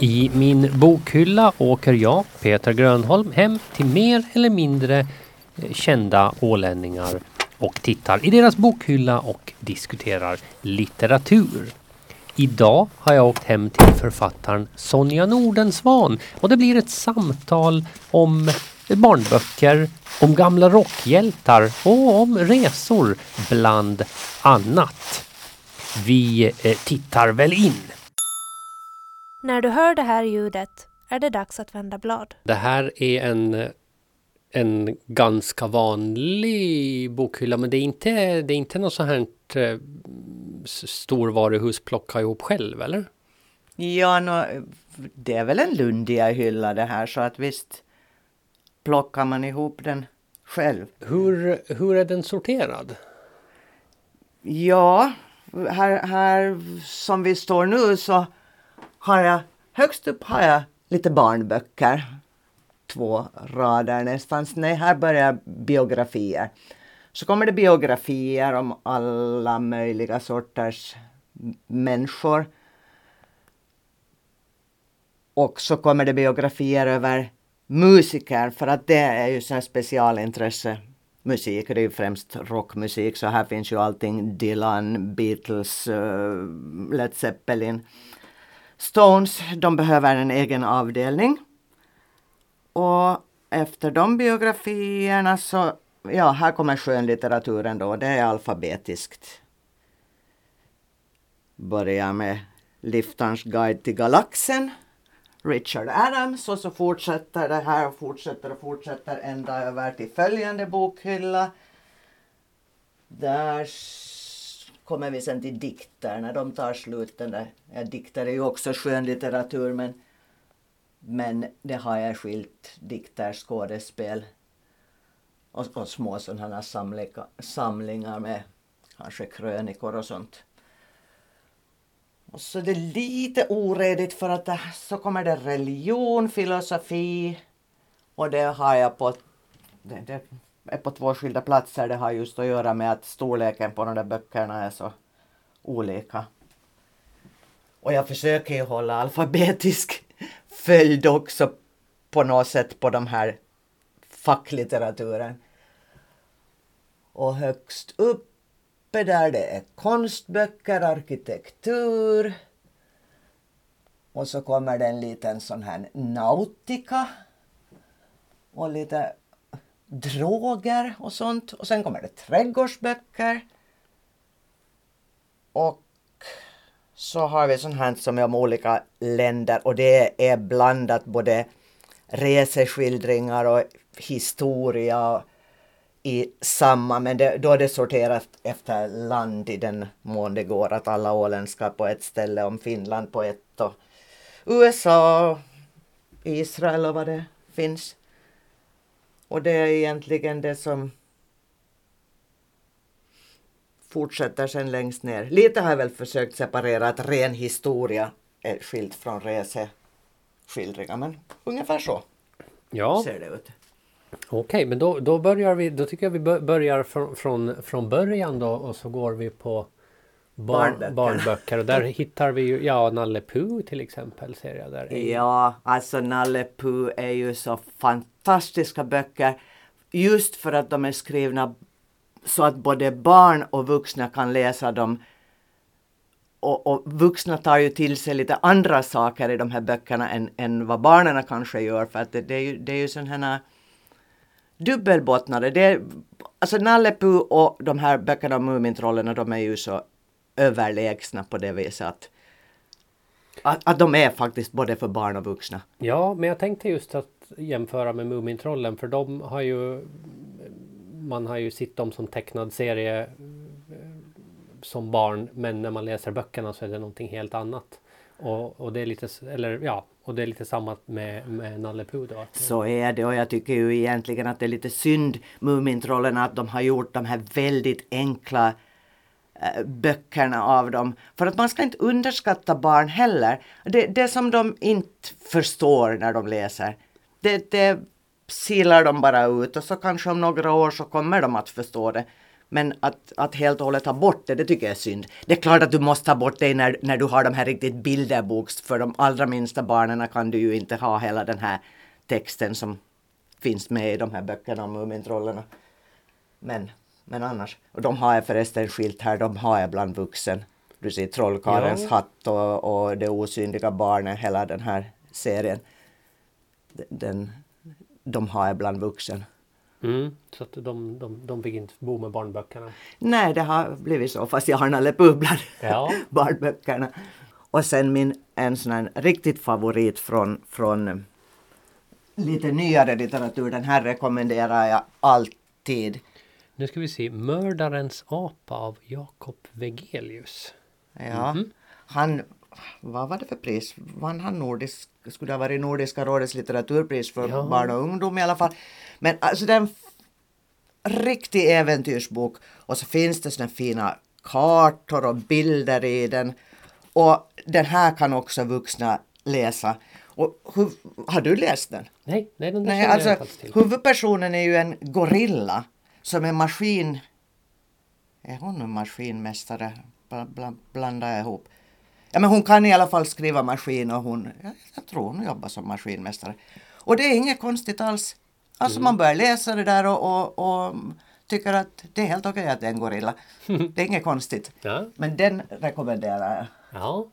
I min bokhylla åker jag, Peter Grönholm, hem till mer eller mindre eh, kända ålänningar och tittar i deras bokhylla och diskuterar litteratur. Idag har jag åkt hem till författaren Sonja Nordensvan och det blir ett samtal om barnböcker, om gamla rockhjältar och om resor bland annat. Vi eh, tittar väl in. När du hör det här ljudet är det dags att vända blad. Det här är en, en ganska vanlig bokhylla men det är inte, det är inte något sånt här eh, storvaruhus plocka ihop själv eller? Ja, no, det är väl en lundiga hylla det här så att visst plockar man ihop den själv. Hur, hur är den sorterad? Ja, här, här som vi står nu så har jag högst upp har jag lite barnböcker. Två rader nästan. Nej, här börjar biografier. Så kommer det biografier om alla möjliga sorters människor. Och så kommer det biografier över musiker för att det är ju sån specialintresse musik. Det är ju främst rockmusik så här finns ju allting Dylan, Beatles, uh, Led Zeppelin. Stones, de behöver en egen avdelning. Och efter de biografierna så, ja, här kommer skönlitteraturen då, det är alfabetiskt. Börjar med Liftarns guide till galaxen. Richard Adams och så fortsätter det här och fortsätter och fortsätter ända över till följande bokhylla. Där kommer vi sen till dikter när de tar slut. Den där. Ja, dikter är ju också skönlitteratur men, men det har jag skilt dikter, skådespel och, och små sådana samlingar, samlingar med kanske krönikor och sånt. Och så det är lite oredigt för att det, så kommer det religion, filosofi och det har jag på, det, det är på två skilda platser. Det har just att göra med att storleken på de där böckerna är så olika. Och jag försöker ju hålla alfabetisk följd också på något sätt på de här facklitteraturen. Och högst uppe där det är konstböcker, arkitektur. Och så kommer det en liten sån här nautika. Och lite droger och sånt. Och sen kommer det trädgårdsböcker. Och så har vi sånt här som är om olika länder och det är blandat både reseskildringar och historia i samma, men det, då är det sorterat efter land i den mån det går, att alla åländska på ett ställe, om Finland på ett och USA, Israel och vad det finns. Och det är egentligen det som fortsätter sen längst ner. Lite har jag väl försökt separera att ren historia är skilt från reseskildringar, men ungefär så Ja, ser det ut. okej, men då, då börjar vi, då tycker jag vi bör- börjar från, från, från början då och så går vi på barn, Barnböcker. barnböcker och där hittar vi ju, ja, Nalle Puh till exempel ser jag där. Ja, alltså Nalle Puh är ju så fantastiska böcker just för att de är skrivna så att både barn och vuxna kan läsa dem. Och, och vuxna tar ju till sig lite andra saker i de här böckerna än, än vad barnen kanske gör för att det, det är ju, det är ju sådana här dubbelbottnade. Det är, alltså Nalle Puh och de här böckerna om Mumintrollen de är ju så överlägsna på det viset att, att, att de är faktiskt både för barn och vuxna. Ja, men jag tänkte just att jämföra med Mumintrollen för de har ju man har ju sett dem som tecknad serie eh, som barn men när man läser böckerna så är det någonting helt annat. Och, och det är lite, eller ja, och det är lite samma med, med Nalle Puh då. Så är det och jag tycker ju egentligen att det är lite synd Mumintrollen att de har gjort de här väldigt enkla Eh, böckerna av dem. För att man ska inte underskatta barn heller. Det, det som de inte förstår när de läser, det, det silar de bara ut och så kanske om några år så kommer de att förstå det. Men att, att helt och hållet ta bort det, det tycker jag är synd. Det är klart att du måste ta bort det när, när du har de här riktigt bilderboks. För de allra minsta barnen kan du ju inte ha hela den här texten som finns med i de här böckerna om Mumintrollen. Men, men annars. Och de har jag förresten skilt här, de har jag bland vuxen. Du ser Trollkarlens Ja. hatt och, och Det osynliga barnet, hela den här serien. Den, de har jag bland vuxen. Mm, så att de, de, de fick inte bo med barnböckerna. Nej, det har blivit så, fast jag har Nalle Puh bland Ja. barnböckerna. Och sen min en sån här riktigt favorit från, från eh, lite nyare litteratur, den här rekommenderar jag alltid. Nu ska vi se. Mördarens apa av Jakob Vegelius. Ja, han, vad var det för pris? Vann han nordisk, skulle ha varit Nordiska rådets litteraturpris för Ja. barn och ungdom i alla fall. Men alltså det är en f- riktig äventyrsbok och så finns det såna fina kartor och bilder i den. Och den här kan också vuxna läsa. Och hur, har du läst den? Nej, nej den Nej, alltså huvudpersonen är ju en gorilla som är maskin... Är hon en maskinmästare? Bla, bla, blandar jag ihop. Ja, men hon kan i alla fall skriva maskin och hon, jag, jag tror hon jobbar som maskinmästare. Och det är inget konstigt alls. Alltså man börjar läsa det där och, och, och tycker att det är helt okej att det är en gorilla. Det är inget konstigt. Ja. Men den rekommenderar jag. ja.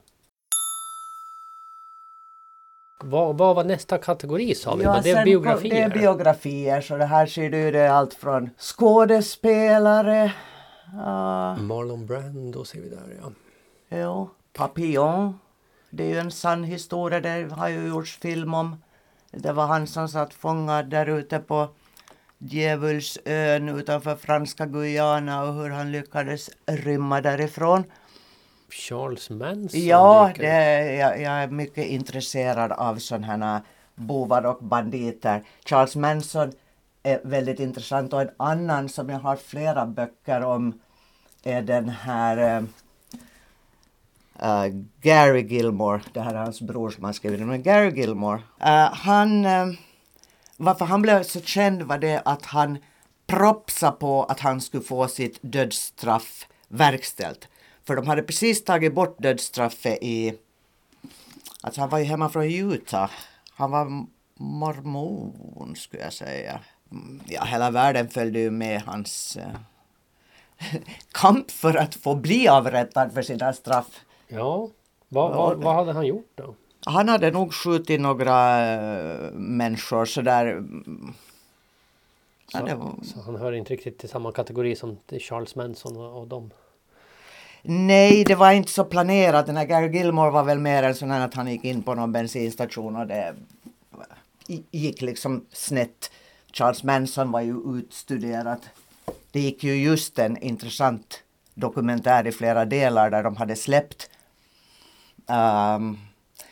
Vad, vad var nästa kategori sa vi? var det kom- biografier? Det är biografier, så det här ser du det är allt från skådespelare, uh, Marlon Brando ser vi där ja. jo, Papillon. Det är ju en sann historia, det har ju gjorts film om. Det var han som satt fångad där ute på Djävulsön utanför franska Guyana och hur han lyckades rymma därifrån. Charles Manson Ja, det, jag, jag är mycket intresserad av sådana här bovar och banditer. Charles Manson är väldigt intressant och en annan som jag har flera böcker om är den här eh, Gary Gilmore. Det här är hans bror som har skrivit den. Men Gary Gilmore, eh, han... eh, varför han blev så känd var det att han propsade på att han skulle få sitt dödsstraff verkställt. För de hade precis tagit bort dödsstraffet i... Alltså han var ju hemma från Utah. Han var mormon skulle jag säga. Mm, Ja, hela världen följde ju med hans eh, kamp för att få bli avrättad för sina straff. Ja. Vad, vad, vad hade han gjort då? Han hade nog skjutit några äh, människor sådär. mm. Ja, Så, det var, så han hör inte riktigt till samma kategori som Charles Manson och, och dem. Nej, det var inte så planerat. Den här Gary Gilmore var väl mer en sån här att han gick in på någon bensinstation och det gick liksom snett. Charles Manson var ju utstuderat. Det gick ju just en intressant dokumentär i flera delar där de hade släppt um,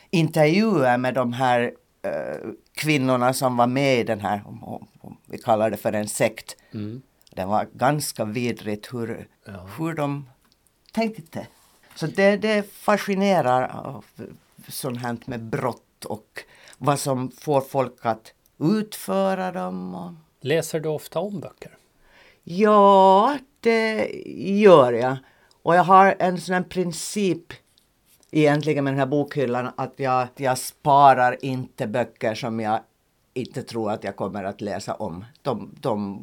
intervjuer med de här eh, kvinnorna som var med i den här, om, om, vi kallar det för en sekt. Det var ganska vidrigt hur, Ja. hur de tänkte. Så det, det fascinerar sånt här med brott och vad som får folk att utföra dem. Och... Läser du ofta om böcker? Ja, det gör jag. Och jag har en sån här princip egentligen med den här bokhyllan att jag, jag sparar inte böcker som jag inte tror att jag kommer att läsa om. De, de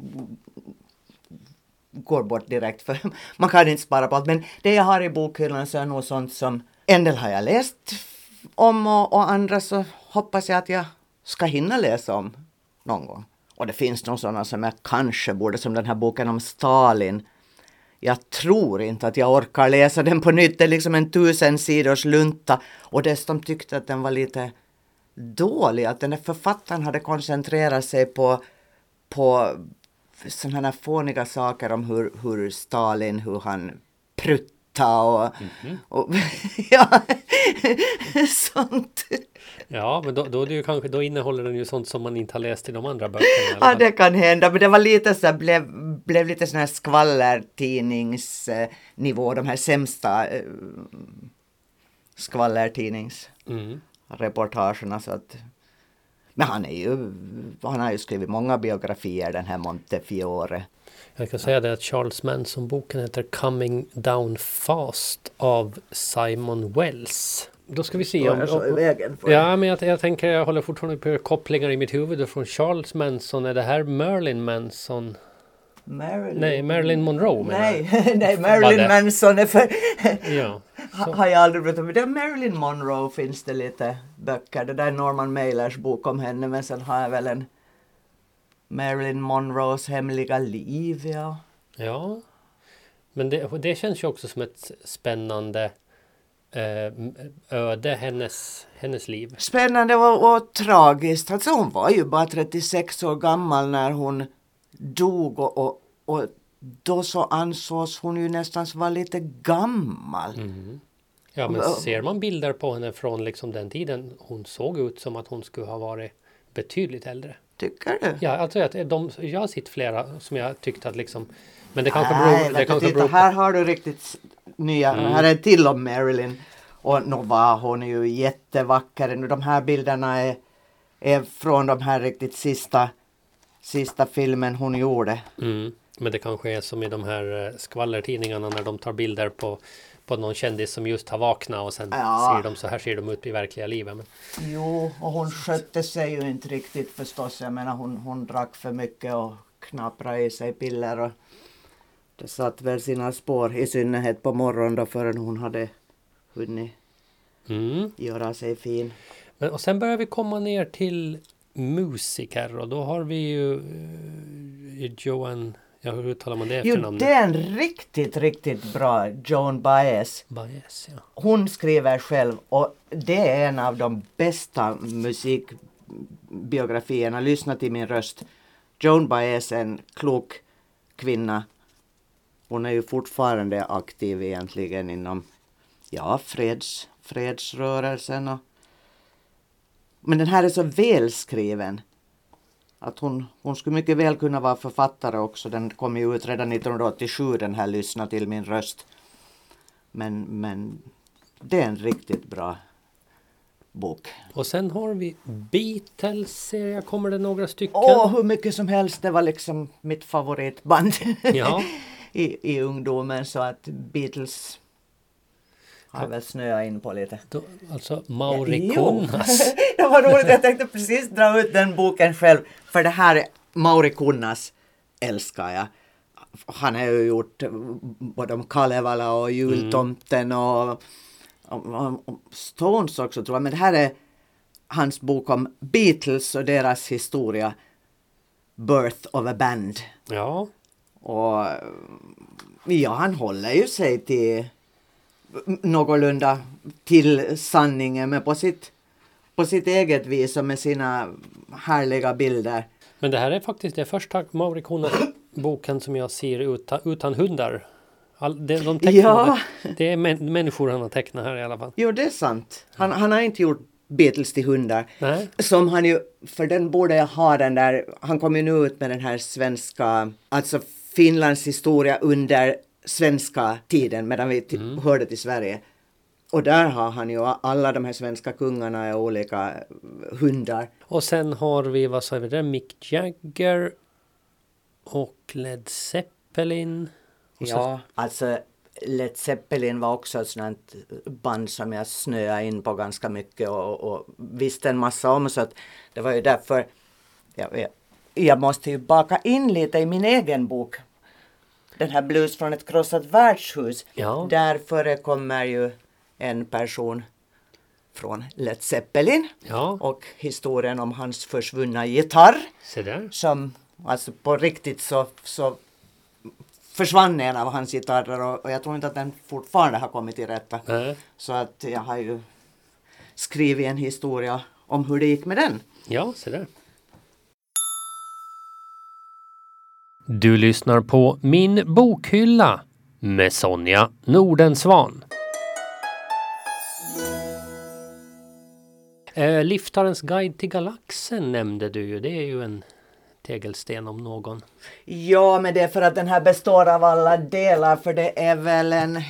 går bort direkt för man kan inte spara på allt. Men det jag har i bokhyllan så är nog sånt som en del har jag läst om och, och andra så hoppas jag att jag ska hinna läsa om någon gång. Och det finns nog sådana som jag kanske borde, som den här boken om Stalin. Jag tror inte att jag orkar läsa den på nytt. Det är liksom en tusen sidors lunta. Och dessutom tyckte att den var lite dålig. Att den där författaren hade koncentrerat sig på, på sådana här fåniga saker om hur, hur Stalin, hur han prutta och, och ja, sånt. Ja, men då, då, är det ju kanske, då innehåller den ju sånt som man inte har läst i de andra böckerna. Ja, det kan hända. Men det var lite så här, blev, blev lite sån här skvallertidningsnivå. De här sämsta eh, skvallertidningsreportagerna. Mm. Så att, Men han är ju, han har ju skrivit många biografier den här Montefiore. Jag kan säga det att Charles Manson-boken heter Coming Down Fast av Simon Wells. Då ska vi se om... Ja, men jag, jag tänker jag håller fortfarande på kopplingar i mitt huvud från Charles Manson. Är det här Merlin Manson? Marilyn. Nej, Marilyn Monroe menar. Nej, nej Marilyn? Manson är för... Ja. ha- har jag aldrig berättat. Men det Marilyn Monroe finns det lite böcker. Det där är Norman Mailers bok om henne. Men sen har jag väl en Marilyn Monroes hemliga liv. Ja. Ja. Men det, det känns ju också som ett spännande eh, öde, hennes, hennes liv. Spännande och, och tragiskt. Alltså hon var ju bara 36 år gammal när hon dog och, och, och då så ansågs hon ju nästan vara lite gammal. Mm. Ja, men ser man bilder på henne från liksom den tiden, hon såg ut som att hon skulle ha varit betydligt äldre. Tycker du? Ja, alltså att de, jag har sett flera som jag tyckte att liksom Men det kanske Nej, beror, det du, kanske titta, beror på här har du riktigt nya, Mm. här är till om Marilyn. Och nu var hon ju jättevacker. De här bilderna är, är från de här riktigt sista, sista filmen hon gjorde. mm, Men det kanske är som i de här eh, skvallertidningarna när de tar bilder på på någon kändis som just har vaknat och sen Ja. ser de så här ser de ut i verkliga livet. Men, Jo, och hon skötte sig ju inte riktigt förstås. Jag menar hon, hon drack för mycket och knaprade i sig piller och det satt väl sina spår i synnerhet på morgonen då förrän hon hade hunnit mm. göra sig fin. Men, och sen börjar vi komma ner till musiker och då har vi ju eh, Joan, ja hur uttalar man det Jo, efternamnet? det är en riktigt, riktigt bra Joan Baez. Baez, ja. Hon skriver själv och det är en av de bästa musikbiografierna. Lyssna till min röst. Joan Baez är en klok kvinna. Hon är ju fortfarande aktiv egentligen inom ja, freds, fredsrörelsen. Och, men den här är så välskriven att hon, hon skulle mycket väl kunna vara författare också. Den kom ju ut redan 1987 den här Lyssna till min röst. Men, men det är en riktigt bra bok. Och sen har vi Beatles, ser jag, kommer det några stycken? Åh, hur mycket som helst. Det var liksom mitt favoritband Ja. i, i ungdomen. Så att Beatles har jag väl snöat in på lite. Då, alltså Mauri. Kunnas. det var roligt, jag tänkte precis dra ut den boken själv. För det här är Mauri Kunnas älskar jag. Han har ju gjort både om Kalevala och Jultomten och, och, och, och Stones också tror jag. Men det här är hans bok om Beatles och deras historia. Birth of a Band. Ja, Och ja, han håller ju sig till någorlunda till sanningen men på sitt, på sitt eget vis och med sina härliga bilder. men det här är faktiskt det första Mauri Kunnas boken som jag ser utan, utan hundar. All, de tecknade, Ja. Det är män, människor han har tecknat här i alla fall. Jo, det är sant. Han, han har inte gjort Beatles till hundar. Nej. Som han ju, för den borde jag ha den där, han kom ju nu ut med den här svenska, alltså Finlands historia under svenska tiden medan vi t- hörde till Sverige. Och där har han ju alla de här svenska kungarna är olika hundar. Och sen har vi, vad sa vi där, Mick Jagger och Led Zeppelin. Och så- Ja, alltså Led Zeppelin var också ett sånt band som jag snöade in på ganska mycket och, och visste en massa om så att det var ju därför jag, jag, jag måste ju baka in lite i min egen bok. Den här Blues från ett krossat värdshus. Ja. Där förekommer ju en person från Led Zeppelin Ja, och historien om hans försvunna gitarr som alltså på riktigt så, så försvann en av hans gitarrer och, och jag tror inte att den fortfarande har kommit till rätta. Nej. Så att jag har ju skrivit en historia om hur det gick med den. Ja, se där. Du lyssnar på Min bokhylla med Sonja Nordensvan. Eh, Liftarens guide till galaxen nämnde du ju. Det är ju en tegelsten om någon. Ja, men det är för att den här består av alla delar för det är väl en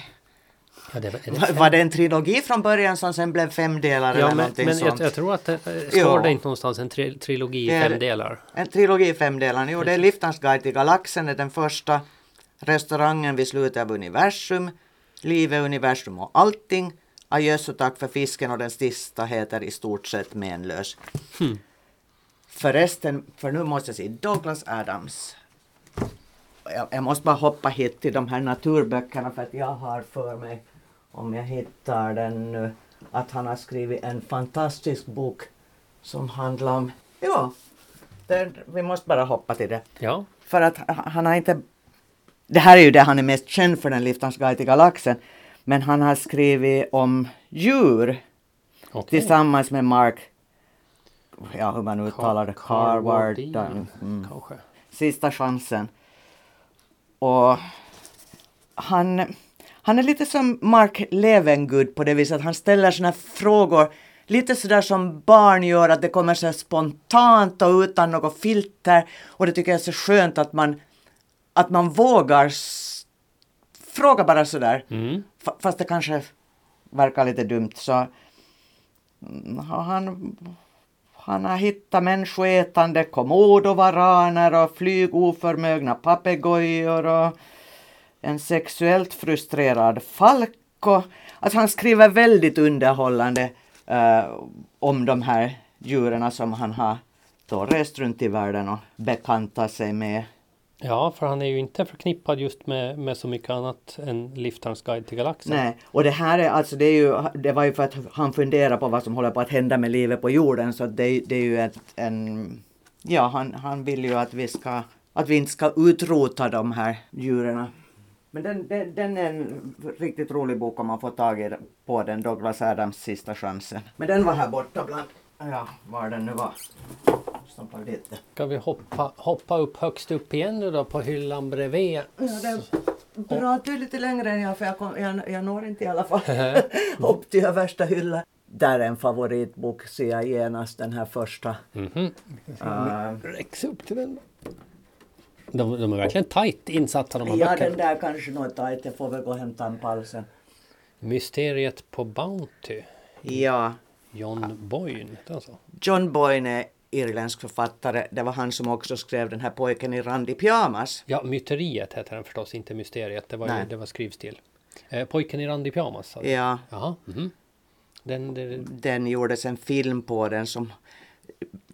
Ja, det, det Var, var det en trilogi från början som sen blev fem delar Ja, eller men, någonting men jag, sånt? jag tror att det står det inte någonstans en tri, trilogi i fem delar. En trilogi i fem delar. Jo, det är Liftans guide till galaxen är den första. Restaurangen vid slutet av universum. Livet, universum och allting. Adjöss och tack för fisken och den sista heter i stort sett menlös. Förresten, för nu måste jag se Douglas Adams. Jag, jag måste bara hoppa hit till de här naturböckerna för att jag har för mig, om jag hittar den nu, att han har skrivit en fantastisk bok som handlar om, ja, den, vi måste bara hoppa till det. Ja, För att han har inte... Det här är ju det han är mest känd för, den Liftans guide till galaxen. Men han har skrivit om djur okej. tillsammans med Mark, ja hur man uttalar det, Carward. Mm. Sista chansen. Och han, han är lite som Mark Levengood på det viset att han ställer såna frågor lite sådär som barn gör, att det kommer så spontant och utan något filter. Och det tycker jag är så skönt att man, att man vågar fråga bara sådär. Mm. Fa- Fast det kanske verkar lite dumt så mm, han, han har hittat människoätande komodovaraner och flygoförmögna papegojor och en sexuellt frustrerad. Och, att han skriver väldigt underhållande eh, om de här djuren som han har då rest runt i världen och bekantat sig med. Ja, för han är ju inte förknippad just med, med så mycket annat än Liftarens guide till galaxen. Nej, och det här är alltså, det, är ju, det var ju för att han funderar på vad som håller på att hända med livet på jorden så det, det är ju ett, en, ja han, han vill ju att vi ska, att vi inte ska utrota de här djuren. Men den, den, den är en riktigt rolig bok om man får tag på den, Douglas Adams Sista chansen. Men den var här borta bland, ja var den nu var. Ska vi hoppa, hoppa upp högst upp igen nu då på hyllan bredvid? Ja, det är bra att du är lite längre än jag för jag, kom, jag, jag når inte i alla fall upp till översta hyllan. Där är en favoritbok ser jag genast, den här första. Mhm. Uh, Räcks upp till den. De, de är verkligen tajt insatta de här ja, böckerna. den där kanske något tajt, jag får väl gå och hämta en pall sen. Mysteriet på Bounty. Ja, John Boyne. Det är så. John Boyne är irländsk författare. Det var han som också skrev den här pojken i randig pyjamas. Ja, Myteriet heter den förstås, inte Mysteriet. Det var, ju, det var skrivstil. Eh, Pojken i randig pyjamas. du? Ja, Jaha. mhm. Den, den, den gjordes en film på den som...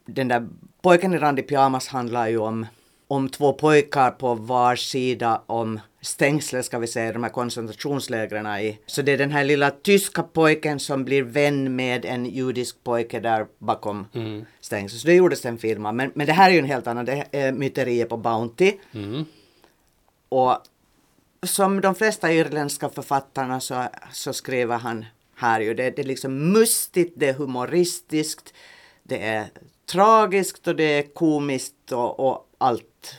Den där pojken i randig pyjamas handlar ju om, om två pojkar på var sida om stängslet ska vi säga, de här koncentrationslägren i. Så det är den här lilla tyska pojken som blir vän med en judisk pojke där bakom mm, stängslet. Så det gjordes en film men, men det här är ju en helt annan, det är myteriet på Bounty. mm. Och som de flesta irländska författarna så, så skriver han här ju, det, det är liksom mustigt, det är humoristiskt, det är tragiskt och det är komiskt och, och allt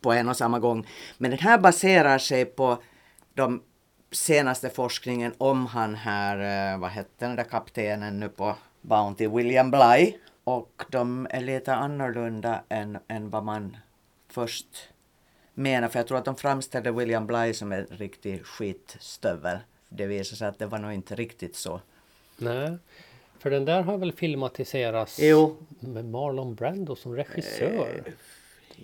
på en och samma gång. Men den här baserar sig på de senaste forskningen om han här, eh, vad hette den där kaptenen nu på Bounty, William Bly. Och de är lite annorlunda än, än vad man först menar, för jag tror att de framställde William Bly som en riktig skitstövel. Det visade sig att det var nog inte riktigt så. Nej. För den där har väl filmatiserats Jo. med Marlon Brando som regissör.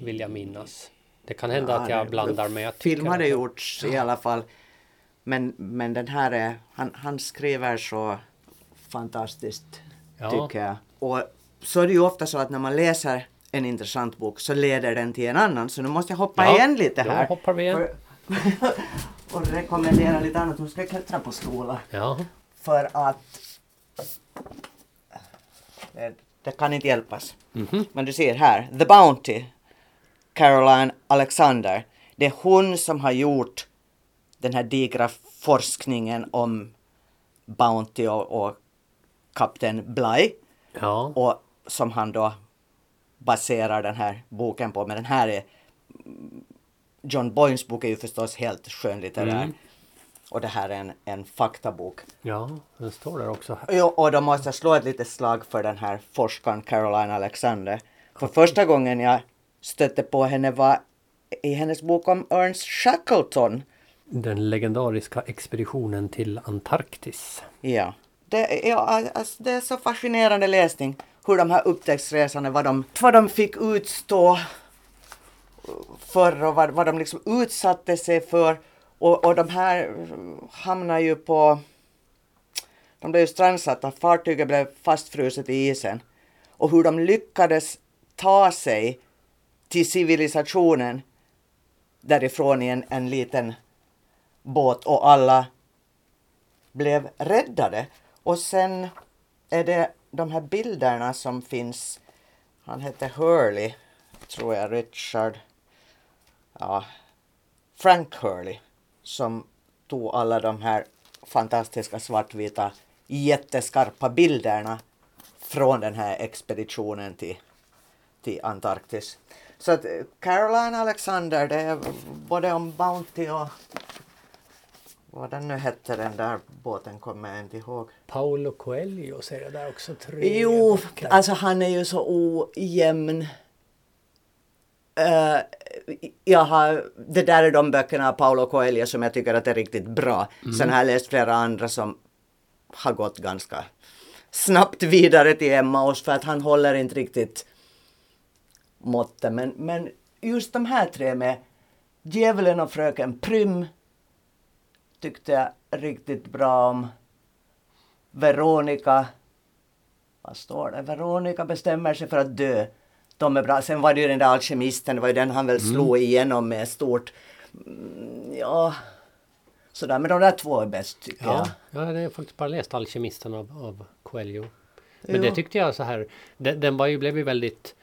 Vill jag minnas. Det kan hända att jag blandar men jag Film hade att- gjorts i alla fall. Men, men den här är, han, han skriver så fantastiskt Ja. tycker jag. Och så är det ju ofta så att när man läser en intressant bok så leder den till en annan. Så nu måste jag hoppa Ja, igen lite då här. hoppar vi igen. För- och rekommendera lite annat. Nu ska jag klättra på stolar. Ja. För att det, det kan inte hjälpas. Mhm. Men du ser här, The Bounty, Caroline Alexander. Det är hon som har gjort den här digra forskningen om Bounty och, och kapten Bly. Ja. Och som han då baserar den här boken på. Men den här är... John Boynes bok är ju förstås helt skönlitterär. Mm. Och det här är en, en faktabok. ja, den står där också. Jo, och då måste jag slå ett litet slag för den här forskaren Caroline Alexander. För första gången jag stötte på henne var i hennes bok om Ernst Shackleton. Den legendariska expeditionen till Antarktis. Ja. Det, ja, alltså, det är så fascinerande läsning hur de här upptäcktsresorna, vad de, vad de fick utstå förr och vad, vad de liksom utsatte sig för. Och, och de här hamnar ju på... De blev ju strandsatta, fartyget blev fastfruset i isen. Och hur de lyckades ta sig till civilisationen därifrån i en, en liten båt och alla blev räddade. Och sen är det de här bilderna som finns. Han hette Hurley, tror jag, Richard. Ja, Frank Hurley som tog alla de här fantastiska svartvita jätteskarpa bilderna från den här expeditionen till, till Antarktis. Så att Caroline Alexander, det är både om Bounty och vad den nu hette den där båten kommer jag inte ihåg. Paolo Coelho ser jag där också. Tre Jo, böcker. alltså han är ju så ojämn. Uh, jag har, det där är de böckerna av Paolo Coelho som jag tycker att är riktigt bra. Sen har jag läst flera andra som har gått ganska snabbt vidare till Emmaus för att han håller inte riktigt måttet. Men, men just de här tre med Djävulen och Fröken Prym tyckte jag riktigt bra om. Veronica, vad står det? Veronica bestämmer sig för att dö. De är bra. Sen var det ju den där alkemisten, det var ju den han väl slog igenom med stort. Mm, Ja, sådär. Men de där två är bäst tycker Ja, jag. ja, jag har faktiskt bara läst Alkemisten av, av Coelho. Men Jo. det tyckte jag så här, den, den var ju, blev ju väldigt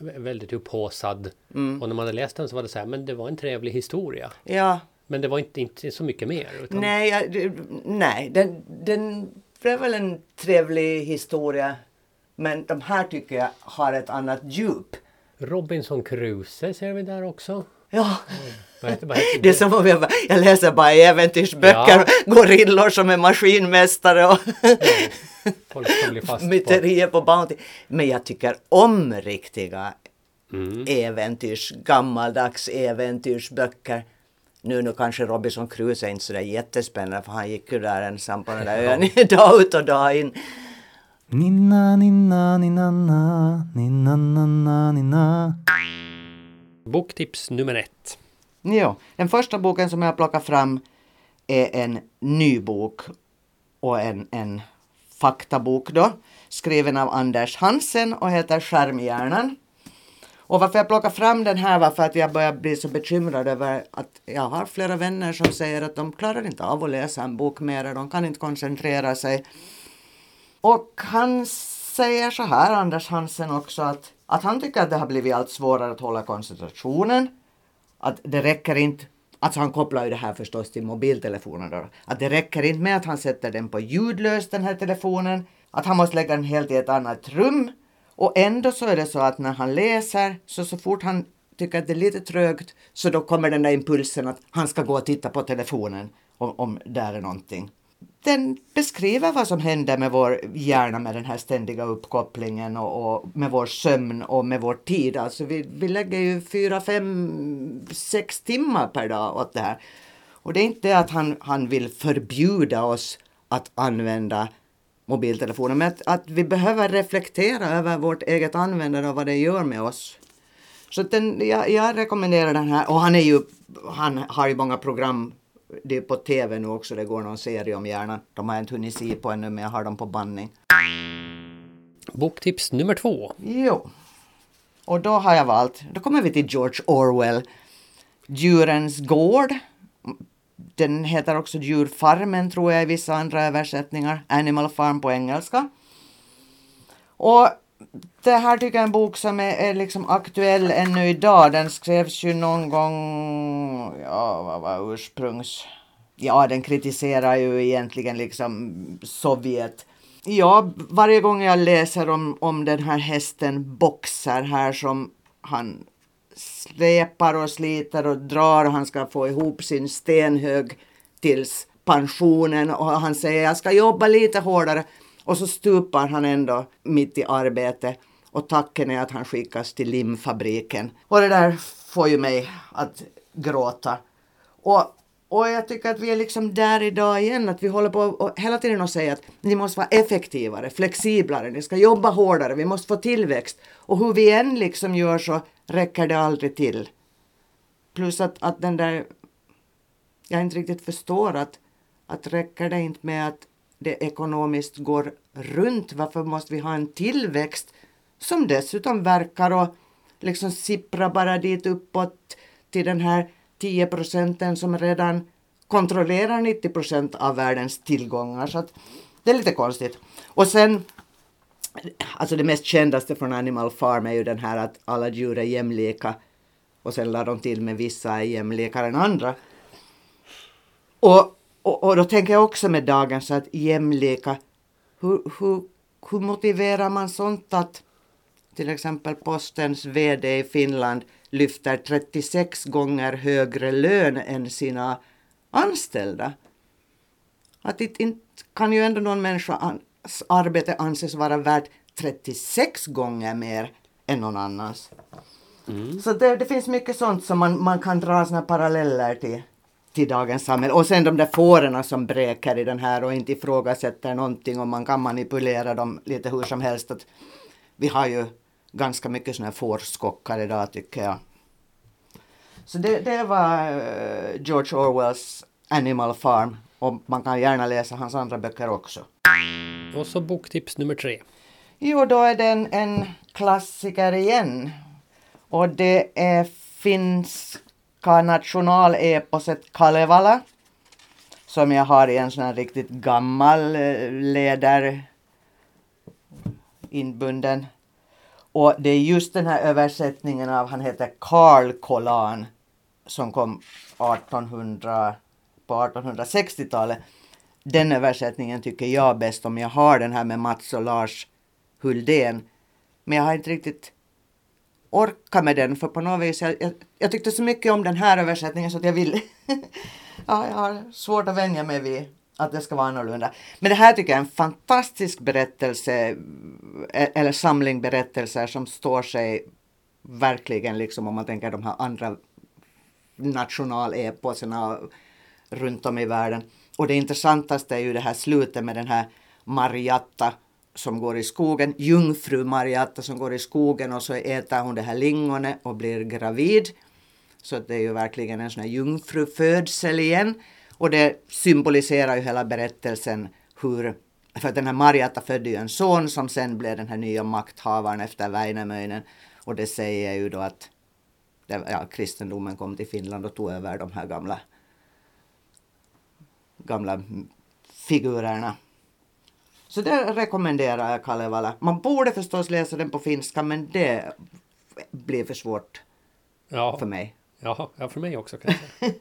väldigt upphaussad. Mm. Och när man hade läst den så var det så här, men det var en trevlig historia. Ja, Men det var inte, inte så mycket mer. Utan nej, jag, det- nej den, den blev väl en trevlig historia. Men de här tycker jag har ett annat djup. Robinson Crusoe ser vi där också. Ja, heter det är som om jag, bara- jag läser bara äventyrsböcker, gorillor som är maskinmästare och fast på. myterier på Bounty. Men jag tycker om riktiga Mm. äventyrs, gammaldags äventyrsböcker. Nu, nu kanske Robinson Crusoe är inte sådär jättespännande för han gick ju där ensam på den där ön dag ut och dag in. Ninna, ninna, ninna, ninna, ninna, ninna. Boktips nummer ett. Jo, den första boken som jag plockar fram är en ny bok och en, en faktabok då, skriven av Anders Hansen och heter Skärmhjärnan. Och varför jag plockar fram den här var för att jag börjar bli så bekymrad över att jag har flera vänner som säger att de klarar inte av att läsa en bok mer, de kan inte koncentrera sig. Och han säger så här, Anders Hansen också, att, att han tycker att det har blivit allt svårare att hålla koncentrationen. Att det räcker inte, alltså han kopplar ju det här förstås till mobiltelefonen då, att det räcker inte med att han sätter den på ljudlös den här telefonen, att han måste lägga den helt i ett annat rum. Och ändå så är det så att när han läser, så så fort han tycker att det är lite trögt, så då kommer den där impulsen att han ska gå och titta på telefonen om, om där är någonting den beskriver vad som händer med vår hjärna med den här ständiga uppkopplingen och, och med vår sömn och med vår tid. Alltså vi, vi lägger ju fyra, fem, sex timmar per dag åt det här. Och det är inte det att han, han vill förbjuda oss att använda mobiltelefonen, men att, att vi behöver reflektera över vårt eget användande och vad det gör med oss. Så den, jag, jag rekommenderar den här. Och han är ju, han har ju många program. Det är på tv nu också, det går någon serie om hjärnan. De har jag inte hunnit se på ännu, men jag har dem på bandning. Boktips nummer två. Jo. Och då har jag valt, då kommer vi till George Orwell. Djurens gård. Den heter också Djurfarmen tror jag i vissa andra översättningar. Animal Farm på engelska. Och det här tycker jag är en bok som är, är liksom aktuell ännu idag. Den skrevs ju någon gång, ja vad var ursprungs... Ja, den kritiserar ju egentligen liksom Sovjet. Ja, varje gång jag läser om, om den här hästen Boxer här som han släpar och sliter och drar och han ska få ihop sin stenhög tills pensionen och han säger jag ska jobba lite hårdare och så stupar han ändå mitt i arbetet och tacken är att han skickas till limfabriken. Och det där får ju mig att gråta. Och Och jag tycker att vi är liksom där idag igen, att vi håller på och hela tiden och säger att ni måste vara effektivare, flexiblare, ni ska jobba hårdare, vi måste få tillväxt. Och hur vi än liksom gör så räcker det aldrig till. Plus att, att den där, jag inte riktigt förstår att, att räcker det inte med att det ekonomiskt går runt, varför måste vi ha en tillväxt som dessutom verkar och liksom sippra bara dit uppåt till den här 10 procenten som redan kontrollerar 90 procent av världens tillgångar. Så att det är lite konstigt. Och sen, alltså det mest kändaste från Animal Farm är ju den här att alla djur är jämlika och sen lade de till med vissa är jämlikare än andra. Och, och, och då tänker jag också med dagens att jämlika, hur, hur, hur motiverar man sånt att till exempel postens VD i Finland lyfter 36 gånger högre lön än sina anställda. Att det inte kan ju ändå någon människas arbete anses vara värt 36 gånger mer än någon annans. Mm. Så det, det, finns mycket sånt som man, man kan dra såna paralleller till, till dagens samhälle. Och sen de där fåren som bräker i den här och inte ifrågasätter någonting och man kan manipulera dem lite hur som helst. Att vi har ju ganska mycket sådana här fårskockar idag tycker jag. Så det, det var uh, George Orwells Animal Farm och man kan gärna läsa hans andra böcker också. Och så boktips nummer tre. Jo, då är det en, klassiker igen. Och det är finska nationaleposet Kalevala som jag har i en sån här riktigt gammal eh, läder inbunden och det är just den här översättningen av, han heter Karl Kolan, som kom 1800, på 1860-talet. Den översättningen tycker jag bäst om. Jag har den här med Mats och Lars Huldén. Men jag har inte riktigt orka med den för på något vis, jag, jag, jag tyckte så mycket om den här översättningen så att jag vill. ja, jag har svårt att vänja mig vid att det ska vara annorlunda. Men det här tycker jag är en fantastisk berättelse, e, eller samling berättelser som står sig verkligen liksom om man tänker de här andra nationaleposerna runt om i världen. Och det intressantaste är ju det här slutet med den här Mariatta som går i skogen, jungfru Mariatta som går i skogen och så äter hon det här lingonet och blir gravid. Så det är ju verkligen en sån här jungfrufödsel igen. Och det symboliserar ju hela berättelsen hur, för att den här Marjatta födde ju en son som sen blev den här nya makthavaren efter Väinämöinen. Och det säger ju då att ja, kristendomen kom till Finland och tog över de här gamla, gamla figurerna. Så det rekommenderar jag Kalevala. Man borde förstås läsa den på finska men det blir för svårt ja. för mig. Ja, ja, för mig också kanske.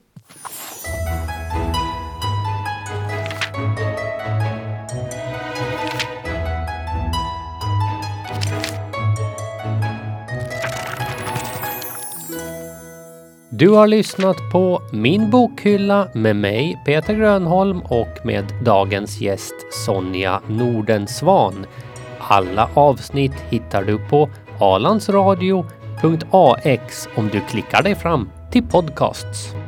Du har lyssnat på Min bokhylla med mig Peter Grönholm och med dagens gäst Sonja Nordensvan. Alla avsnitt hittar du på alandsradio.ax om du klickar dig fram till podcasts.